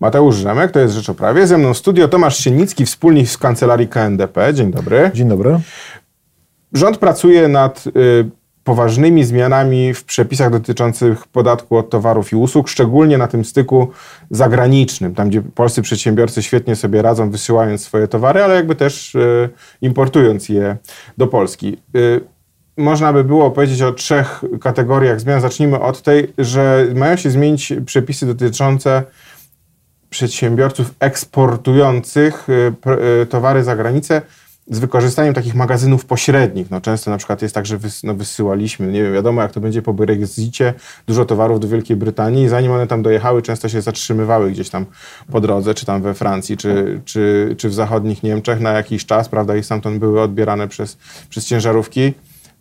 Mateusz Rzemek, to jest Rzecz o Prawie. Ze mną studio Tomasz Sienicki, wspólnik z Kancelarii KNDP. Dzień dobry. Dzień dobry. Rząd pracuje nad y, poważnymi zmianami w przepisach dotyczących podatku od towarów i usług, szczególnie na tym styku zagranicznym, tam gdzie polscy przedsiębiorcy świetnie sobie radzą, wysyłając swoje towary, ale jakby też y, importując je do Polski. Y, można by było powiedzieć o trzech kategoriach zmian. Zacznijmy od tej, że mają się zmienić przepisy dotyczące przedsiębiorców eksportujących y, y, towary za granicę z wykorzystaniem takich magazynów pośrednich. No, często na przykład jest tak, że wys, no, wysyłaliśmy, nie wiem, wiadomo jak to będzie po Brexicie, dużo towarów do Wielkiej Brytanii i zanim one tam dojechały, często się zatrzymywały gdzieś tam po drodze, czy tam we Francji, czy, czy, czy w zachodnich Niemczech na jakiś czas, prawda, i stamtąd były odbierane przez, przez ciężarówki.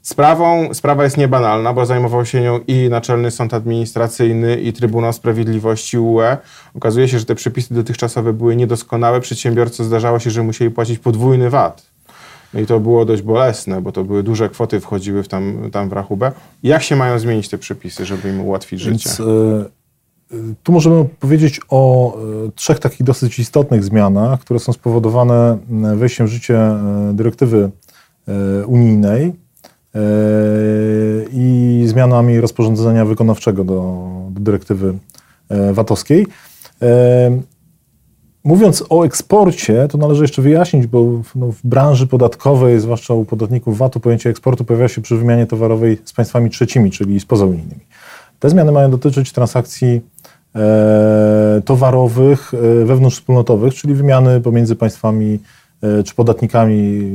Sprawą, sprawa jest niebanalna, bo zajmował się nią i Naczelny Sąd Administracyjny, i Trybunał Sprawiedliwości UE. Okazuje się, że te przepisy dotychczasowe były niedoskonałe. Przedsiębiorcy zdarzało się, że musieli płacić podwójny VAT. No i to było dość bolesne, bo to były duże kwoty wchodziły w tam, tam w rachubę. Jak się mają zmienić te przepisy, żeby im ułatwić Więc, życie? Y, tu możemy powiedzieć o y, trzech takich dosyć istotnych zmianach, które są spowodowane wejściem w życie dyrektywy unijnej i zmianami rozporządzenia wykonawczego do, do dyrektywy e, VAT-owskiej. E, mówiąc o eksporcie, to należy jeszcze wyjaśnić, bo no, w branży podatkowej, zwłaszcza u podatników VAT-u, pojęcie eksportu pojawia się przy wymianie towarowej z państwami trzecimi, czyli spoza unijnymi. Te zmiany mają dotyczyć transakcji e, towarowych e, wewnątrzwspólnotowych, czyli wymiany pomiędzy państwami e, czy podatnikami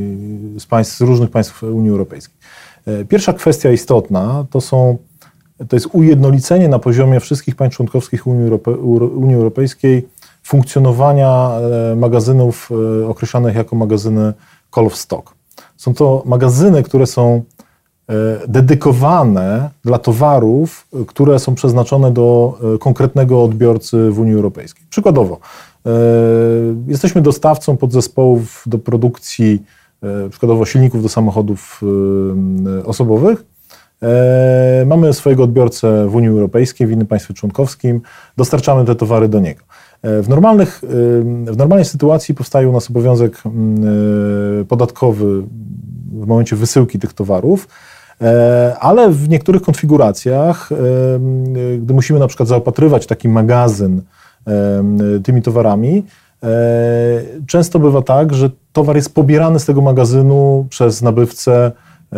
z, państw, z różnych państw Unii Europejskiej. E, pierwsza kwestia istotna to są to jest ujednolicenie na poziomie wszystkich państw członkowskich Unii, Europe, Unii Europejskiej funkcjonowania e, magazynów e, określanych jako magazyny call of stock. Są to magazyny, które są dedykowane dla towarów, które są przeznaczone do konkretnego odbiorcy w Unii Europejskiej. Przykładowo, jesteśmy dostawcą podzespołów do produkcji przykładowo silników do samochodów e, osobowych. E, mamy swojego odbiorcę w Unii Europejskiej, w innym państwie członkowskim, dostarczamy te towary do niego. W, normalnych, w normalnej sytuacji powstaje u nas obowiązek podatkowy w momencie wysyłki tych towarów, ale w niektórych konfiguracjach, gdy musimy na przykład zaopatrywać taki magazyn tymi towarami, często bywa tak, że towar jest pobierany z tego magazynu przez nabywcę e,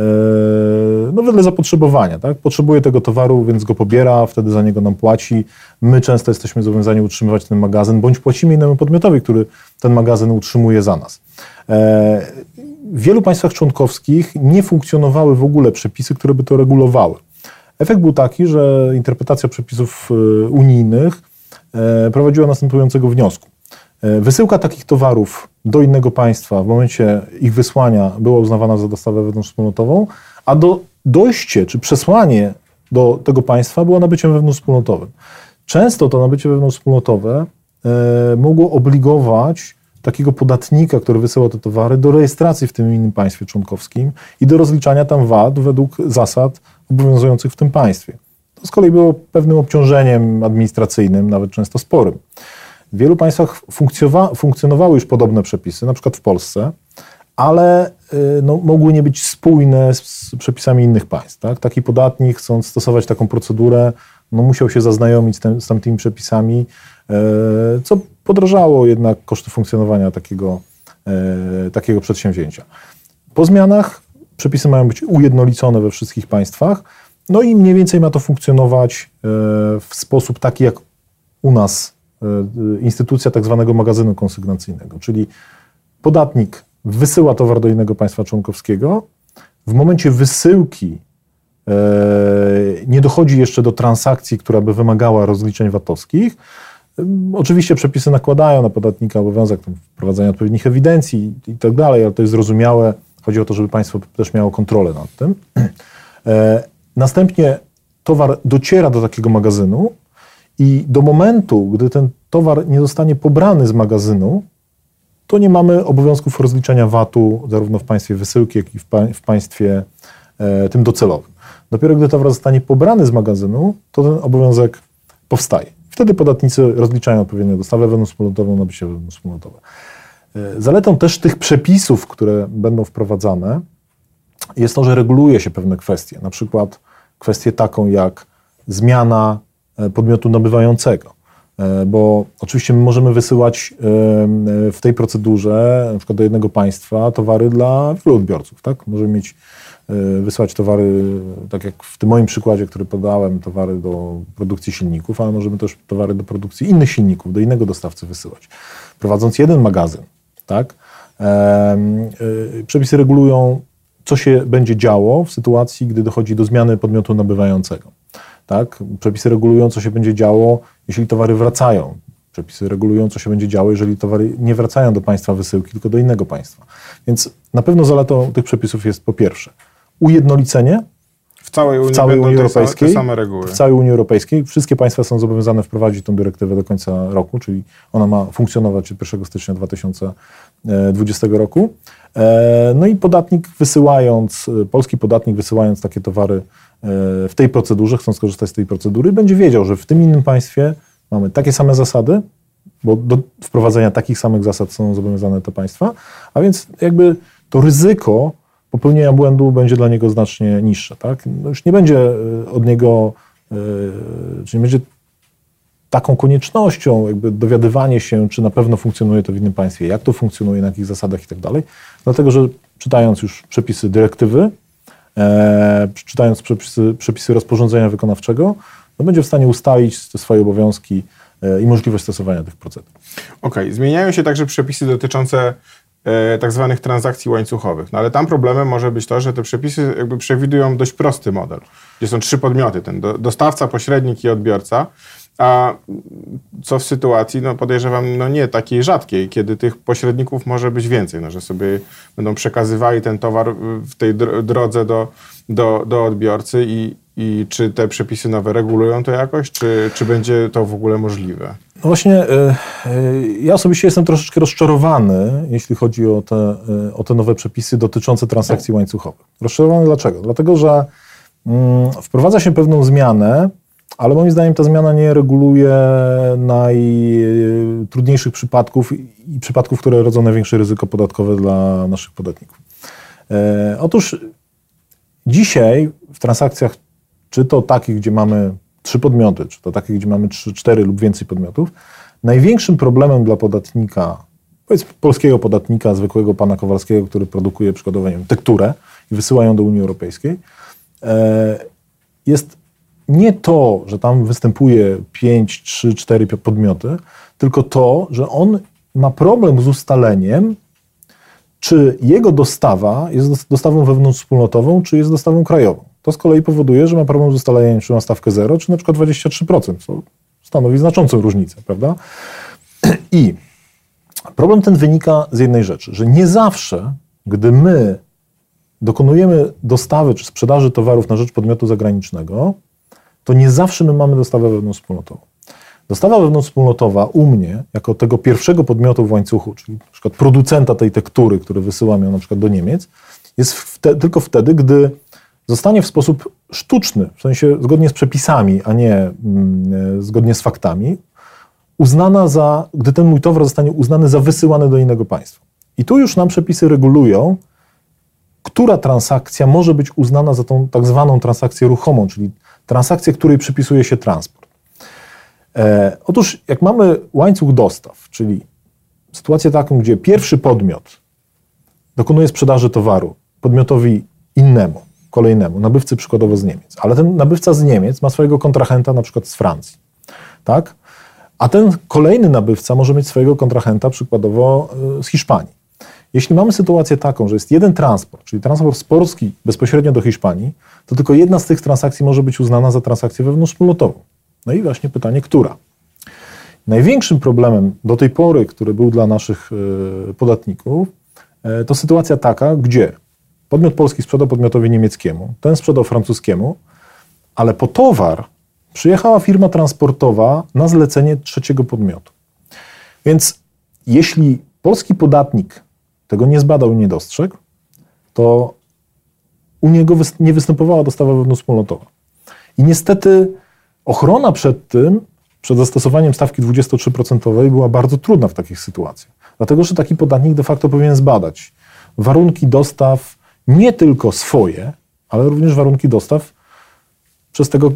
no wedle zapotrzebowania, tak? Potrzebuje tego towaru, więc go pobiera, wtedy za niego nam płaci. My często jesteśmy zobowiązani utrzymywać ten magazyn, bądź płacimy innemu podmiotowi, który ten magazyn utrzymuje za nas. E, w wielu państwach członkowskich nie funkcjonowały w ogóle przepisy, które by to regulowały. Efekt był taki, że interpretacja przepisów e, unijnych prowadziła następującego wniosku. E, wysyłka takich towarów do innego państwa w momencie ich wysłania była uznawana za dostawę wewnątrzwspólnotową, a do dojście czy przesłanie do tego państwa było nabyciem wewnątrzwspólnotowym. Często to nabycie wewnątrzwspólnotowe e, mogło obligować takiego podatnika, który wysyła te towary, do rejestracji w tym innym państwie członkowskim i do rozliczania tam VAT według zasad obowiązujących w tym państwie. To z kolei było pewnym obciążeniem administracyjnym, nawet często sporym. W wielu państwach funkcjonowały już podobne przepisy, na przykład w Polsce, ale y, no, mogły nie być spójne z przepisami innych państw. Tak? Taki podatnik, chcąc stosować taką procedurę, no, musiał się zaznajomić tym, z tamtymi przepisami, e, co podrażało jednak koszty funkcjonowania takiego, e, takiego przedsięwzięcia. Po zmianach przepisy mają być ujednolicone we wszystkich państwach, no i mniej więcej ma to funkcjonować e, w sposób taki, jak u nas instytucja tak zwanego magazynu konsygnacyjnego, czyli podatnik wysyła towar do innego państwa członkowskiego, w momencie wysyłki e, nie dochodzi jeszcze do transakcji, która by wymagała rozliczeń VAT-owskich. Oczywiście przepisy nakładają na podatnika obowiązek wprowadzania odpowiednich ewidencji i tak dalej, ale to jest zrozumiałe. Chodzi o to, żeby państwo też miało kontrolę nad tym. E, następnie towar dociera do takiego magazynu, i do momentu, gdy ten towar nie zostanie pobrany z magazynu, to nie mamy obowiązków rozliczenia VAT-u zarówno w państwie wysyłki, jak i w, pa w państwie e, tym docelowym. Dopiero gdy towar zostanie pobrany z magazynu, to ten obowiązek powstaje. Wtedy podatnicy rozliczają odpowiednio dostawę wewnątrzwspólnotową, nabycie wewnątrzwspólnotowe. E, zaletą też tych przepisów, które będą wprowadzane, jest to, że reguluje się pewne kwestie, na przykład kwestię taką jak zmiana podmiotu nabywającego. E, bo oczywiście my możemy wysyłać w tej procedurze, na przykład do jednego państwa, towary dla wielu odbiorców. Tak? Możemy mieć, wysyłać towary, tak jak w tym moim przykładzie, który podałem, towary do produkcji silników, ale możemy też towary do produkcji innych silników, do innego dostawcy wysyłać. Prowadząc jeden magazyn, tak? Przepisy regulują, co się będzie działo w sytuacji, gdy dochodzi do zmiany podmiotu nabywającego. Tak? Przepisy regulują, co się będzie działo, jeśli towary wracają. Przepisy regulują, co się będzie działo, jeżeli towary nie wracają do państwa wysyłki, tylko do innego państwa. Więc na pewno zaletą tych przepisów jest po pierwsze ujednolicenie w całej Unii, w całej Unii Europejskiej. Te same reguły. W całej Unii Europejskiej. Wszystkie państwa są zobowiązane wprowadzić tę dyrektywę do końca roku, czyli ona ma funkcjonować od 1 stycznia 2020 roku. E, no i podatnik wysyłając, polski podatnik wysyłając takie towary e, w tej procedurze, chcąc skorzystać z tej procedury, będzie wiedział, że w tym innym państwie mamy takie same zasady, bo do wprowadzenia takich samych zasad są zobowiązane te państwa, a więc jakby to ryzyko popełnienia błędu będzie dla niego znacznie niższe. Tak? No już nie będzie e, od niego, e, czy nie będzie taką koniecznością jakby dowiadywanie się, czy na pewno funkcjonuje to w innym państwie, jak to funkcjonuje, na jakich zasadach i tak dalej. Dlatego, że czytając już przepisy dyrektywy, e, czytając przepisy, przepisy rozporządzenia wykonawczego, no będzie w stanie ustalić swoje obowiązki e, i możliwość stosowania tych procedur. Okej, zmieniają się także przepisy dotyczące E, tak zwanych transakcji łańcuchowych. No ale tam problemem może być to, że te przepisy jakby przewidują dość prosty model, gdzie są trzy podmioty, ten dostawca, pośrednik i odbiorca. A co w sytuacji, no podejrzewam, no nie takiej rzadkiej, kiedy tych pośredników może być więcej, no, że sobie będą przekazywali ten towar w tej drodze do, do, do odbiorcy i, i czy te przepisy nowe regulują to jakoś, czy, czy będzie to w ogóle możliwe? No właśnie, e, e, ja osobiście jestem troszeczkę rozczarowany, jeśli chodzi o te, o te nowe przepisy dotyczące transakcji łańcuchowych. Rozczarowany dlaczego? Dlatego, że mm, wprowadza się pewną zmianę, ale moim zdaniem ta zmiana nie reguluje najtrudniejszych przypadków i przypadków, które rodzą największe ryzyko podatkowe dla naszych podatników. Otóż dzisiaj w transakcjach, czy to takich, gdzie mamy trzy podmioty, czy to takie, gdzie mamy trzy, cztery lub więcej podmiotów, największym problemem dla podatnika, powiedzmy polskiego podatnika, zwykłego pana Kowalskiego, który produkuje przykładowo tekturę i wysyła ją do Unii Europejskiej, e, jest nie to, że tam występuje 5, 3, 4 podmioty, tylko to, że on ma problem z ustaleniem, czy jego dostawa jest dostawą wewnątrzwspólnotową, czy jest dostawą krajową. To z kolei powoduje, że ma problem z ustaleniem, czy ma stawkę 0, czy na przykład 23%, co stanowi znaczącą różnicę, prawda? I problem ten wynika z jednej rzeczy, że nie zawsze, gdy my dokonujemy dostawy czy sprzedaży towarów na rzecz podmiotu zagranicznego, to nie zawsze my mamy dostawę wewnątrzwspólnotową. Dostawa wewnątrzwspólnotowa u mnie, jako tego pierwszego podmiotu w łańcuchu, czyli na przykład producenta tej tektury, który wysyłam ją na przykład do Niemiec, jest wte, tylko wtedy, gdy zostanie w sposób sztuczny, w sensie zgodnie z przepisami, a nie mm, zgodnie z faktami, uznana za, gdy ten mój towar zostanie uznany za wysyłany do innego państwa. I tu już nam przepisy regulują, która transakcja może być uznana za tą tak zwaną transakcję ruchomą, czyli transakcję, której przypisuje się transport. E, otóż, jak mamy łańcuch dostaw, czyli sytuację taką, gdzie pierwszy podmiot dokonuje sprzedaży towaru podmiotowi innemu, kolejnemu, nabywcy przykładowo z Niemiec. Ale ten nabywca z Niemiec ma swojego kontrahenta na przykład z Francji, tak? A ten kolejny nabywca może mieć swojego kontrahenta przykładowo e, z Hiszpanii. Jeśli mamy sytuację taką, że jest jeden transport, czyli transport z Polski bezpośrednio do Hiszpanii, to tylko jedna z tych transakcji może być uznana za transakcję wewnątrzwspólnotową. No i właśnie pytanie, która? Największym problemem do tej pory, który był dla naszych e, podatników, e, to sytuacja taka, gdzie Podmiot polski sprzedał podmiotowi niemieckiemu, ten sprzedał francuskiemu, ale po towar przyjechała firma transportowa na zlecenie trzeciego podmiotu. Więc jeśli polski podatnik tego nie zbadał i nie dostrzegł, to u niego nie występowała dostawa wewnątrzwspólnotowa. I niestety ochrona przed tym przed zastosowaniem stawki 23% była bardzo trudna w takich sytuacjach. Dlatego, że taki podatnik de facto powinien zbadać warunki dostaw nie tylko swoje, ale również warunki dostaw przez tego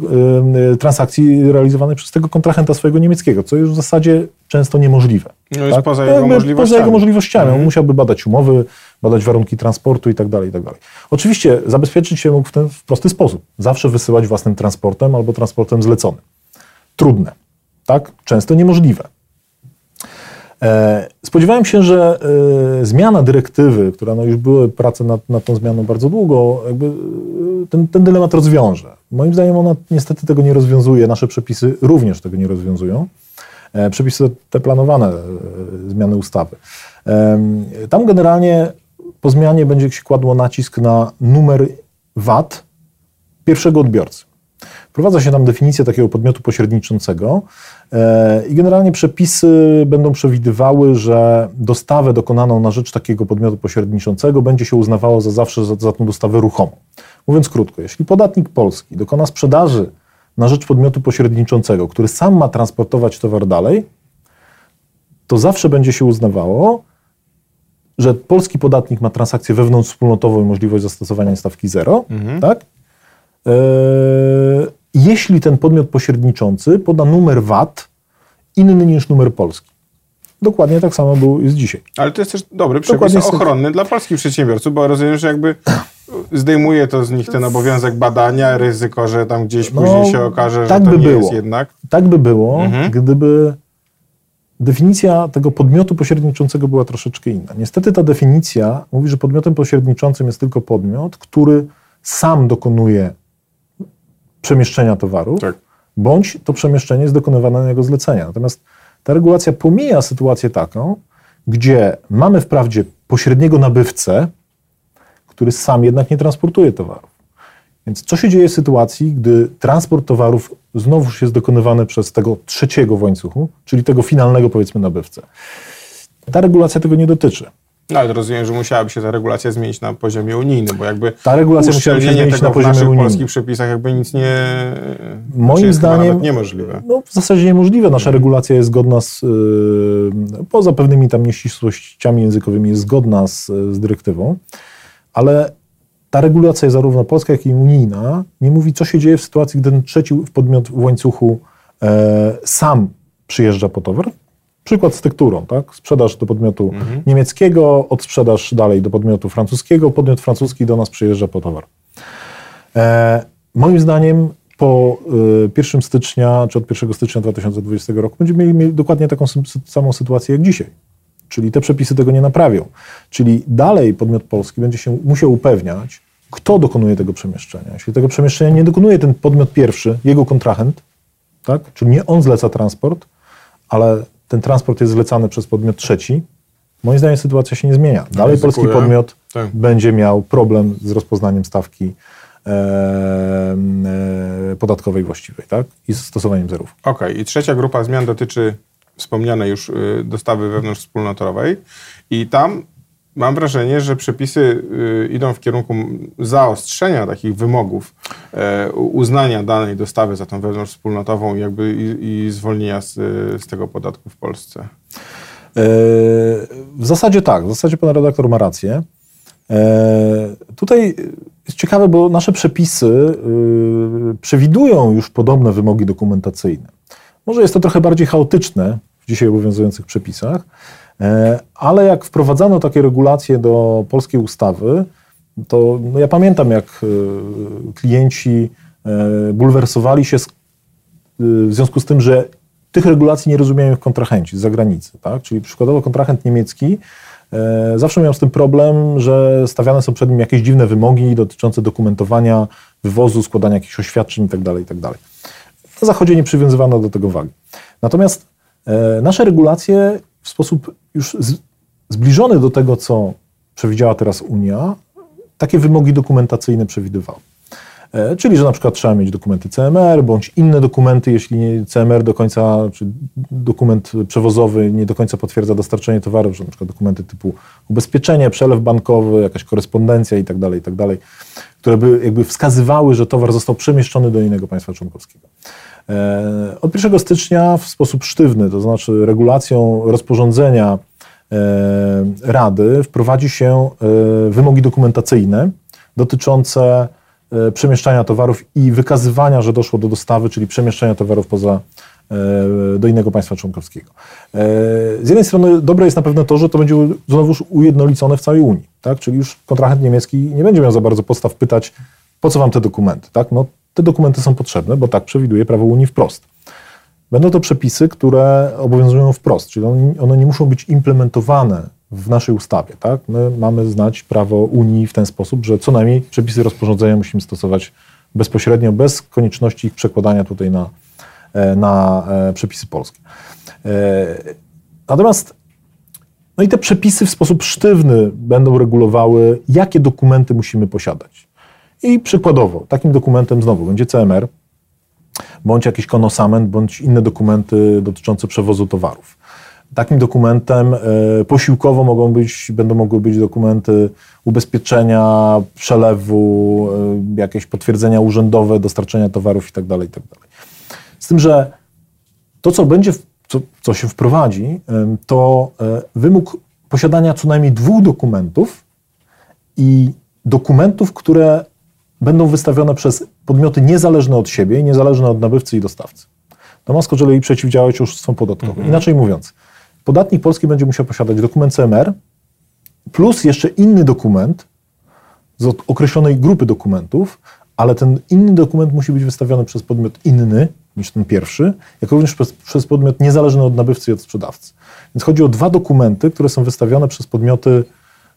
transakcji realizowanej przez tego kontrahenta swojego niemieckiego, co jest w zasadzie często niemożliwe. No jest tak? poza jego możliwościami. Poza jego możliwościami. Mhm. On musiałby badać umowy, badać warunki transportu i tak dalej, i tak dalej. Oczywiście zabezpieczyć się mógł w ten w prosty sposób. Zawsze wysyłać własnym transportem albo transportem zleconym. Trudne, tak? Często niemożliwe. E, spodziewałem się, że e, zmiana dyrektywy, która no już były prace nad, nad tą zmianą bardzo długo, jakby e, ten, ten dylemat rozwiąże. Moim zdaniem ona niestety tego nie rozwiązuje, nasze przepisy również tego nie rozwiązują. Przepisy te planowane, zmiany ustawy. Tam generalnie po zmianie będzie się kładło nacisk na numer VAT pierwszego odbiorcy. Wprowadza się tam definicję takiego podmiotu pośredniczącego e, i generalnie przepisy będą przewidywały, że dostawę dokonaną na rzecz takiego podmiotu pośredniczącego będzie się uznawało za zawsze za, za tą dostawę ruchomą. Mówiąc krótko, jeśli podatnik polski dokona sprzedaży na rzecz podmiotu pośredniczącego, który sam ma transportować towar dalej, to zawsze będzie się uznawało, że polski podatnik ma transakcję wewnątrzwspólnotową i możliwość zastosowania stawki zero, mhm. tak? E, jeśli ten podmiot pośredniczący poda numer VAT inny niż numer polski. Dokładnie tak samo było jest dzisiaj. Ale to jest też dobry przepis ochronny dla polskich przedsiębiorców, bo rozumiem, że jakby zdejmuje to z nich ten obowiązek badania, ryzyko, że tam gdzieś no, później się okaże, tak że to by nie było. jest jednak. Tak by było, mhm. gdyby definicja tego podmiotu pośredniczącego była troszeczkę inna. Niestety ta definicja mówi, że podmiotem pośredniczącym jest tylko podmiot, który sam dokonuje przemieszczenia towarów, tak. bądź to przemieszczenie jest dokonywane na jego zlecenia. Natomiast ta regulacja pomija sytuację taką, gdzie mamy wprawdzie pośredniego nabywcę, który sam jednak nie transportuje towarów. Więc co się dzieje w sytuacji, gdy transport towarów znowuż jest dokonywany przez tego trzeciego w łańcuchu, czyli tego finalnego, powiedzmy, nabywcę? Ta regulacja tego nie dotyczy. No ale rozumiem, że musiałaby się ta regulacja zmienić na poziomie unijnym, bo jakby ta regulacja musiałaby się zmienić na poziomie unijnym. w polskich przepisach jakby nic nie... Moim znaczy zdaniem... niemożliwe. No w zasadzie niemożliwe. Nasza regulacja jest zgodna z... Yy, poza pewnymi tam nieścisłościami językowymi jest zgodna z, z dyrektywą, ale ta regulacja zarówno polska, jak i unijna. Nie mówi, co się dzieje w sytuacji, gdy ten trzeci podmiot w łańcuchu e, sam przyjeżdża po towar, Przykład z tekturą, tak? Sprzedaż do podmiotu mhm. niemieckiego, odsprzedaż dalej do podmiotu francuskiego, podmiot francuski do nas przyjeżdża po towar. E, moim zdaniem po y, 1 stycznia, czy od 1 stycznia 2020 roku będziemy mieli dokładnie taką samą sytuację jak dzisiaj. Czyli te przepisy tego nie naprawią. Czyli dalej podmiot polski będzie się musiał upewniać, kto dokonuje tego przemieszczenia. Jeśli tego przemieszczenia nie dokonuje ten podmiot pierwszy, jego kontrahent, tak? czyli nie on zleca transport, ale ten transport jest zlecany przez podmiot trzeci, moim zdaniem sytuacja się nie zmienia. Dalej polski podmiot tak. będzie miał problem z rozpoznaniem stawki e, e, podatkowej właściwej tak? i stosowaniem zerów. Okej, okay. i trzecia grupa zmian dotyczy wspomnianej już y, dostawy wewnątrzwspólnotowej i tam mam wrażenie, że przepisy y, idą w kierunku zaostrzenia takich wymogów e, uznania danej dostawy za tą wewnątrzwspólnotową jakby i, i zwolnienia z, z tego podatku w Polsce. E, w zasadzie tak, w zasadzie pan redaktor ma rację. E, tutaj jest ciekawe, bo nasze przepisy y, przewidują już podobne wymogi dokumentacyjne. Może jest to trochę bardziej chaotyczne dzisiaj obowiązujących przepisach, E, ale jak wprowadzano takie regulacje do polskiej ustawy, to no ja pamiętam, jak e, klienci e, bulwersowali się w związku z tym, że tych regulacji nie rozumieją ich kontrahenci z zagranicy. Tak? Czyli przykładowo kontrahent niemiecki zawsze miał z tym problem, że stawiane są przed nim jakieś dziwne wymogi dotyczące dokumentowania wywozu, składania jakichś oświadczeń itd. Tak itd. Tak Na Zachodzie nie przywiązywano do tego wagi. Natomiast nasze regulacje w sposób już zbliżony do tego, co przewidziała teraz Unia, takie wymogi dokumentacyjne przewidywały. E, czyli, że na przykład trzeba mieć dokumenty CMR, bądź inne dokumenty, jeśli CMR do końca, czy dokument przewozowy nie do końca potwierdza dostarczenie towaru, że na przykład dokumenty typu ubezpieczenie, przelew bankowy, jakaś korespondencja i tak dalej, i tak które by jakby wskazywały, że towar został przemieszczony do innego państwa członkowskiego. E, od 1 stycznia w sposób sztywny, to znaczy regulacją rozporządzenia e, Rady wprowadzi się wymogi dokumentacyjne dotyczące przemieszczania towarów i wykazywania, że doszło do dostawy, czyli przemieszczania towarów poza e, do innego państwa członkowskiego. E, z jednej strony dobre jest na pewno to, że to będzie znowuż ujednolicone w całej Unii, tak? czyli już kontrahent niemiecki nie będzie miał za bardzo podstaw pytać, po co wam te dokumenty. Tak? No, te dokumenty są potrzebne, bo tak przewiduje prawo Unii wprost. Będą to przepisy, które obowiązują wprost, czyli one nie muszą być implementowane w naszej ustawie. Tak? My mamy znać prawo Unii w ten sposób, że co najmniej przepisy rozporządzenia musimy stosować bezpośrednio, bez konieczności ich przekładania tutaj na, e, na e, przepisy polskie. E, natomiast no i te przepisy w sposób sztywny będą regulowały, jakie dokumenty musimy posiadać. I przykładowo, takim dokumentem znowu będzie CMR, bądź jakiś konosament, bądź inne dokumenty dotyczące przewozu towarów. Takim dokumentem e, posiłkowo mogą być, będą mogły być dokumenty ubezpieczenia, przelewu, e, jakieś potwierdzenia urzędowe, dostarczenia towarów itd. Tak itd. Tak Z tym, że to, co będzie, co, co się wprowadzi, to e, wymóg posiadania co najmniej dwóch dokumentów i dokumentów, które będą wystawione przez podmioty niezależne od siebie i niezależne od nabywcy i dostawcy. To ma z kolei przeciwdziałać oszustwom podatkowym. Mhm. Inaczej mówiąc, podatnik polski będzie musiał posiadać dokument CMR plus jeszcze inny dokument z określonej grupy dokumentów, ale ten inny dokument musi być wystawiony przez podmiot inny niż ten pierwszy, jak również przez, przez podmiot niezależny od nabywcy i od sprzedawcy. Więc chodzi o dwa dokumenty, które są wystawione przez podmioty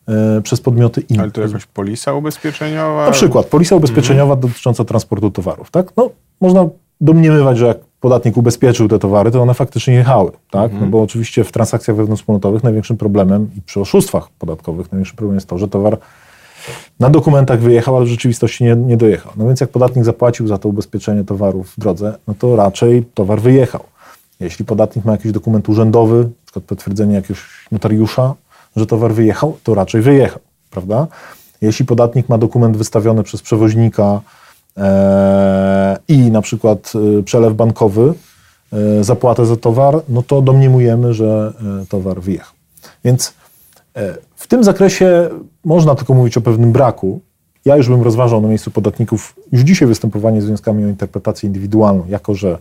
e, przez podmioty inne. Ale to jakaś polisa ubezpieczeniowa? Na przykład polisa ubezpieczeniowa mhm. dotycząca transportu towarów. Tak? No, można domniemywać, że jak podatnik ubezpieczył te towary, to one faktycznie jechały, tak? Mhm. No bo oczywiście w transakcjach wewnątrzwspólnotowych największym problemem i przy oszustwach podatkowych największym problemem jest to, że towar na dokumentach wyjechał, ale w rzeczywistości nie, nie dojechał. No więc jak podatnik zapłacił za to ubezpieczenie towaru w drodze, no to raczej towar wyjechał. Jeśli podatnik ma jakiś dokument urzędowy, na przykład potwierdzenie jakiegoś notariusza, że towar wyjechał, to raczej wyjechał, prawda? Jeśli podatnik ma dokument wystawiony przez przewoźnika, i na przykład e, przelew bankowy, e, zapłatę za towar, no to domniemujemy, że towar wyjechał. Więc w tym zakresie można tylko mówić o pewnym braku. Ja już bym rozważał na miejscu podatników już dzisiaj występowanie z wnioskami o interpretację indywidualną, jako że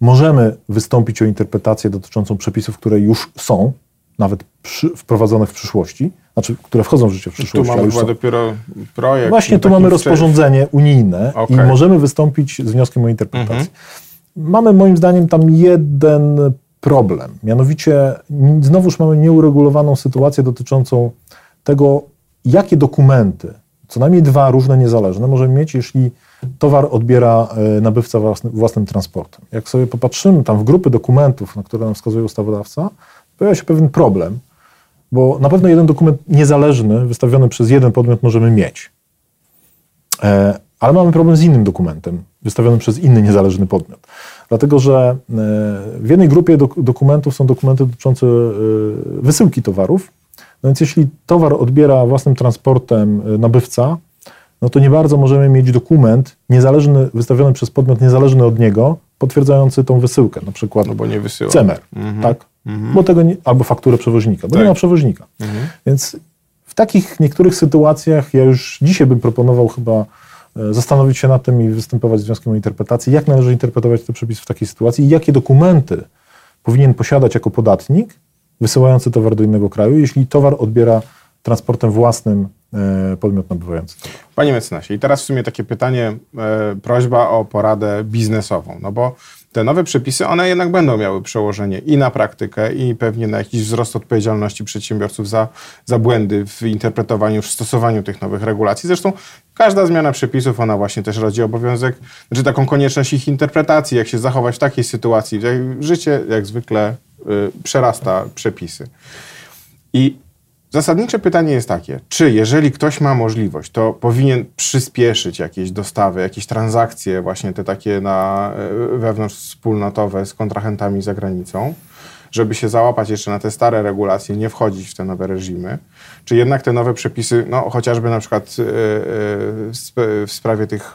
możemy wystąpić o interpretację dotyczącą przepisów, które już są, nawet przy, wprowadzone w przyszłości, znaczy, które wchodzą w życie w przyszłości. Tu mamy chyba dopiero projekt. Właśnie tu mamy rozporządzenie unijne okay. i możemy wystąpić z wnioskiem o interpretację. Mhm. Mamy moim zdaniem tam jeden problem, mianowicie znowuż mamy nieuregulowaną sytuację dotyczącą tego, jakie dokumenty, co najmniej dwa różne niezależne, możemy mieć, jeśli towar odbiera e, nabywca własny, własnym transportem. Jak sobie popatrzymy tam w grupy dokumentów, na które nam wskazuje ustawodawca, pojawia się pewien problem, bo na pewno jeden dokument niezależny, wystawiony przez jeden podmiot możemy mieć. E, ale mamy problem z innym dokumentem, wystawionym przez inny niezależny podmiot. Dlatego, że e, w jednej grupie dokumentów są dokumenty dotyczące e, wysyłki towarów. No więc jeśli towar odbiera własnym transportem nabywca, no to nie bardzo możemy mieć dokument niezależny, wystawiony przez podmiot niezależny od niego, potwierdzający tą wysyłkę, na przykład no bo nie wysyła. CEMER, mhm. tak? Mhm. Bo tego nie, albo fakturę przewoźnika, bo tak. nie ma przewoźnika. Mhm. Więc w takich niektórych sytuacjach ja już dzisiaj bym proponował chyba e, zastanowić się nad tym i występować z wnioskiem o interpretację, jak należy interpretować te przepisy w takiej sytuacji i jakie dokumenty powinien posiadać jako podatnik wysyłający towar do innego kraju, jeśli towar odbiera transportem własnym e, podmiot nabywający. Panie mecenasie, i teraz w sumie takie pytanie, e, prośba o poradę biznesową, no bo te nowe przepisy, one jednak będą miały przełożenie i na praktykę, i pewnie na jakiś wzrost odpowiedzialności przedsiębiorców za, za błędy w interpretowaniu, w stosowaniu tych nowych regulacji. Zresztą każda zmiana przepisów, ona właśnie też rodzi obowiązek, znaczy taką konieczność ich interpretacji, jak się zachować w takiej sytuacji. Życie, jak zwykle, y, przerasta przepisy. I Zasadnicze pytanie jest takie, czy jeżeli ktoś ma możliwość, to powinien przyspieszyć jakieś dostawy, jakieś transakcje, właśnie te takie na e, wewnątrz wspólnotowe z kontrahentami za granicą, żeby się załapać jeszcze na te stare regulacje, nie wchodzić w te nowe reżimy, czy jednak te nowe przepisy, no chociażby na przykład e, e, w sprawie tych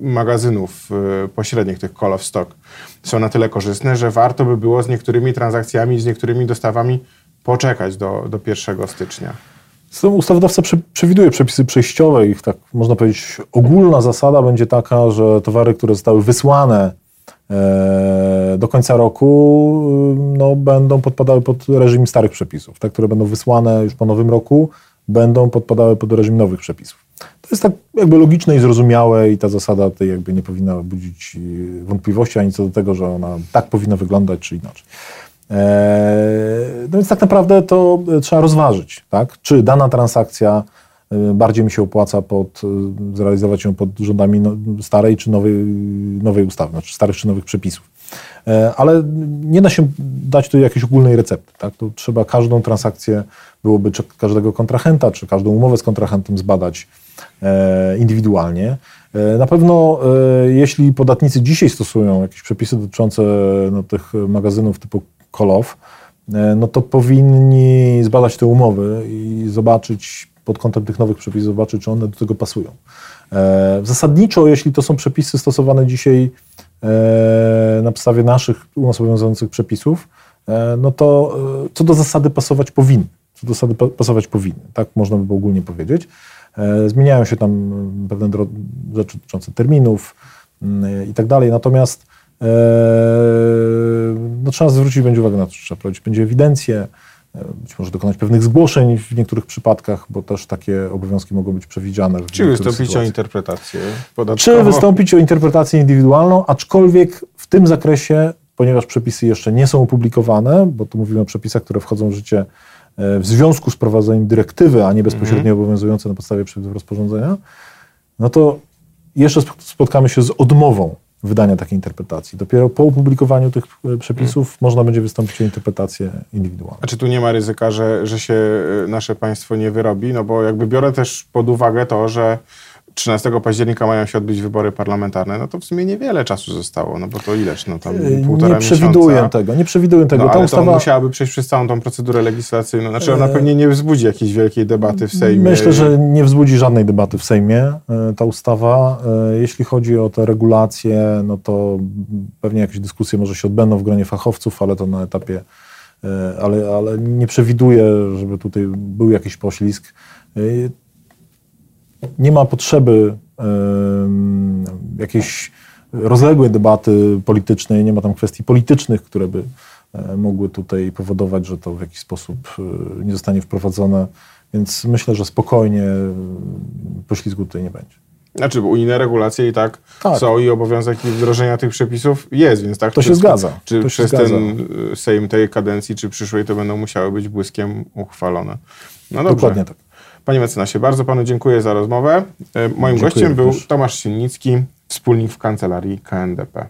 magazynów pośrednich, tych call of stock, są na tyle korzystne, że warto by było z niektórymi transakcjami, z niektórymi dostawami poczekać do, do 1 stycznia. Ustawodawca przewiduje przepisy przejściowe. Ich tak można powiedzieć, ogólna zasada będzie taka, że towary, które zostały wysłane e, do końca roku, no, będą podpadały pod reżim starych przepisów. Te, które będą wysłane już po nowym roku, będą podpadały pod reżim nowych przepisów. To jest tak jakby logiczne i zrozumiałe i ta zasada tej jakby nie powinna budzić wątpliwości ani co do tego, że ona tak powinna wyglądać czy inaczej. No więc tak naprawdę to trzeba rozważyć, tak? czy dana transakcja y, bardziej mi się opłaca pod, y, zrealizować ją pod rządami no, starej czy nowej, nowej ustawy, znaczy starych czy nowych przepisów. E, ale nie da się dać tu jakiejś ogólnej recepty. Tak? To trzeba każdą transakcję, byłoby czy każdego kontrahenta, czy każdą umowę z kontrahentem zbadać e, indywidualnie. E, na pewno, jeśli podatnicy dzisiaj stosują jakieś przepisy dotyczące no, tych magazynów typu Kolow, e, no to powinni zbadać te umowy i zobaczyć pod kątem tych nowych przepisów, zobaczyć, czy one do tego pasują. E, zasadniczo, jeśli to są przepisy stosowane dzisiaj e, na podstawie naszych u nas obowiązujących przepisów, no to co do zasady pasować powinny. Co do zasady pasować powinny, tak można by było ogólnie powiedzieć. Zmieniają się tam pewne rzeczy dotyczące terminów mm, i tak dalej, natomiast no, trzeba zwrócić będzie uwagę na to, że trzeba prowadzić będzie ewidencję, e, być może dokonać pewnych zgłoszeń w niektórych przypadkach, bo też takie obowiązki mogą być przewidziane. W Czy wystąpić o interpretację podatkową? Czy wystąpić o interpretację indywidualną, aczkolwiek w tym zakresie, ponieważ przepisy jeszcze nie są opublikowane, bo tu mówimy o przepisach, które wchodzą w życie e, w związku z prowadzeniem dyrektywy, a nie bezpośrednio mm. obowiązujące na podstawie przepisów rozporządzenia, no to jeszcze spotkamy się z odmową wydania takiej interpretacji. Dopiero po opublikowaniu tych e, przepisów hmm. można będzie wystąpić o interpretację indywidualną. A czy tu nie ma ryzyka, że, że się e, nasze państwo nie wyrobi? No bo jakby biorę też pod uwagę to, że 13 października mają się odbyć wybory parlamentarne, no to w sumie niewiele czasu zostało, no bo to ileż, no tam yy, półtora Nie przewiduję miesiąca. tego, nie przewiduję tego. No, Ta ale ustawa... to musiałaby przejść przez całą tą procedurę legislacyjną, znaczy ona yy, pewnie nie wzbudzi jakiejś wielkiej debaty w Sejmie. Myślę, że nie wzbudzi żadnej debaty w Sejmie yy, ta ustawa. Jeśli chodzi o te regulacje, no to pewnie jakieś dyskusje może się odbędą w gronie fachowców, ale to na etapie, ale, ale nie przewiduję, żeby tutaj był jakiś poślizg nie ma potrzeby jakiejś rozległej debaty politycznej, nie ma tam kwestii politycznych, które by e, mogły tutaj powodować, że to w jakiś sposób e, nie zostanie wprowadzone. Więc myślę, że spokojnie poślizgu tutaj nie będzie. Znaczy, unijne regulacje i tak, tak, są i obowiązek wdrożenia tych przepisów jest, więc tak. To się zgadza. Czy to przez ten e, Sejm tej kadencji, czy przyszłej, to będą musiały być błyskiem uchwalone. No dobrze. Dokładnie tak. Panie mecenasie, bardzo panu dziękuję za rozmowę. E, moim dziękuję gościem był Tomasz Silnicki, wspólnik w kancelarii KNDP.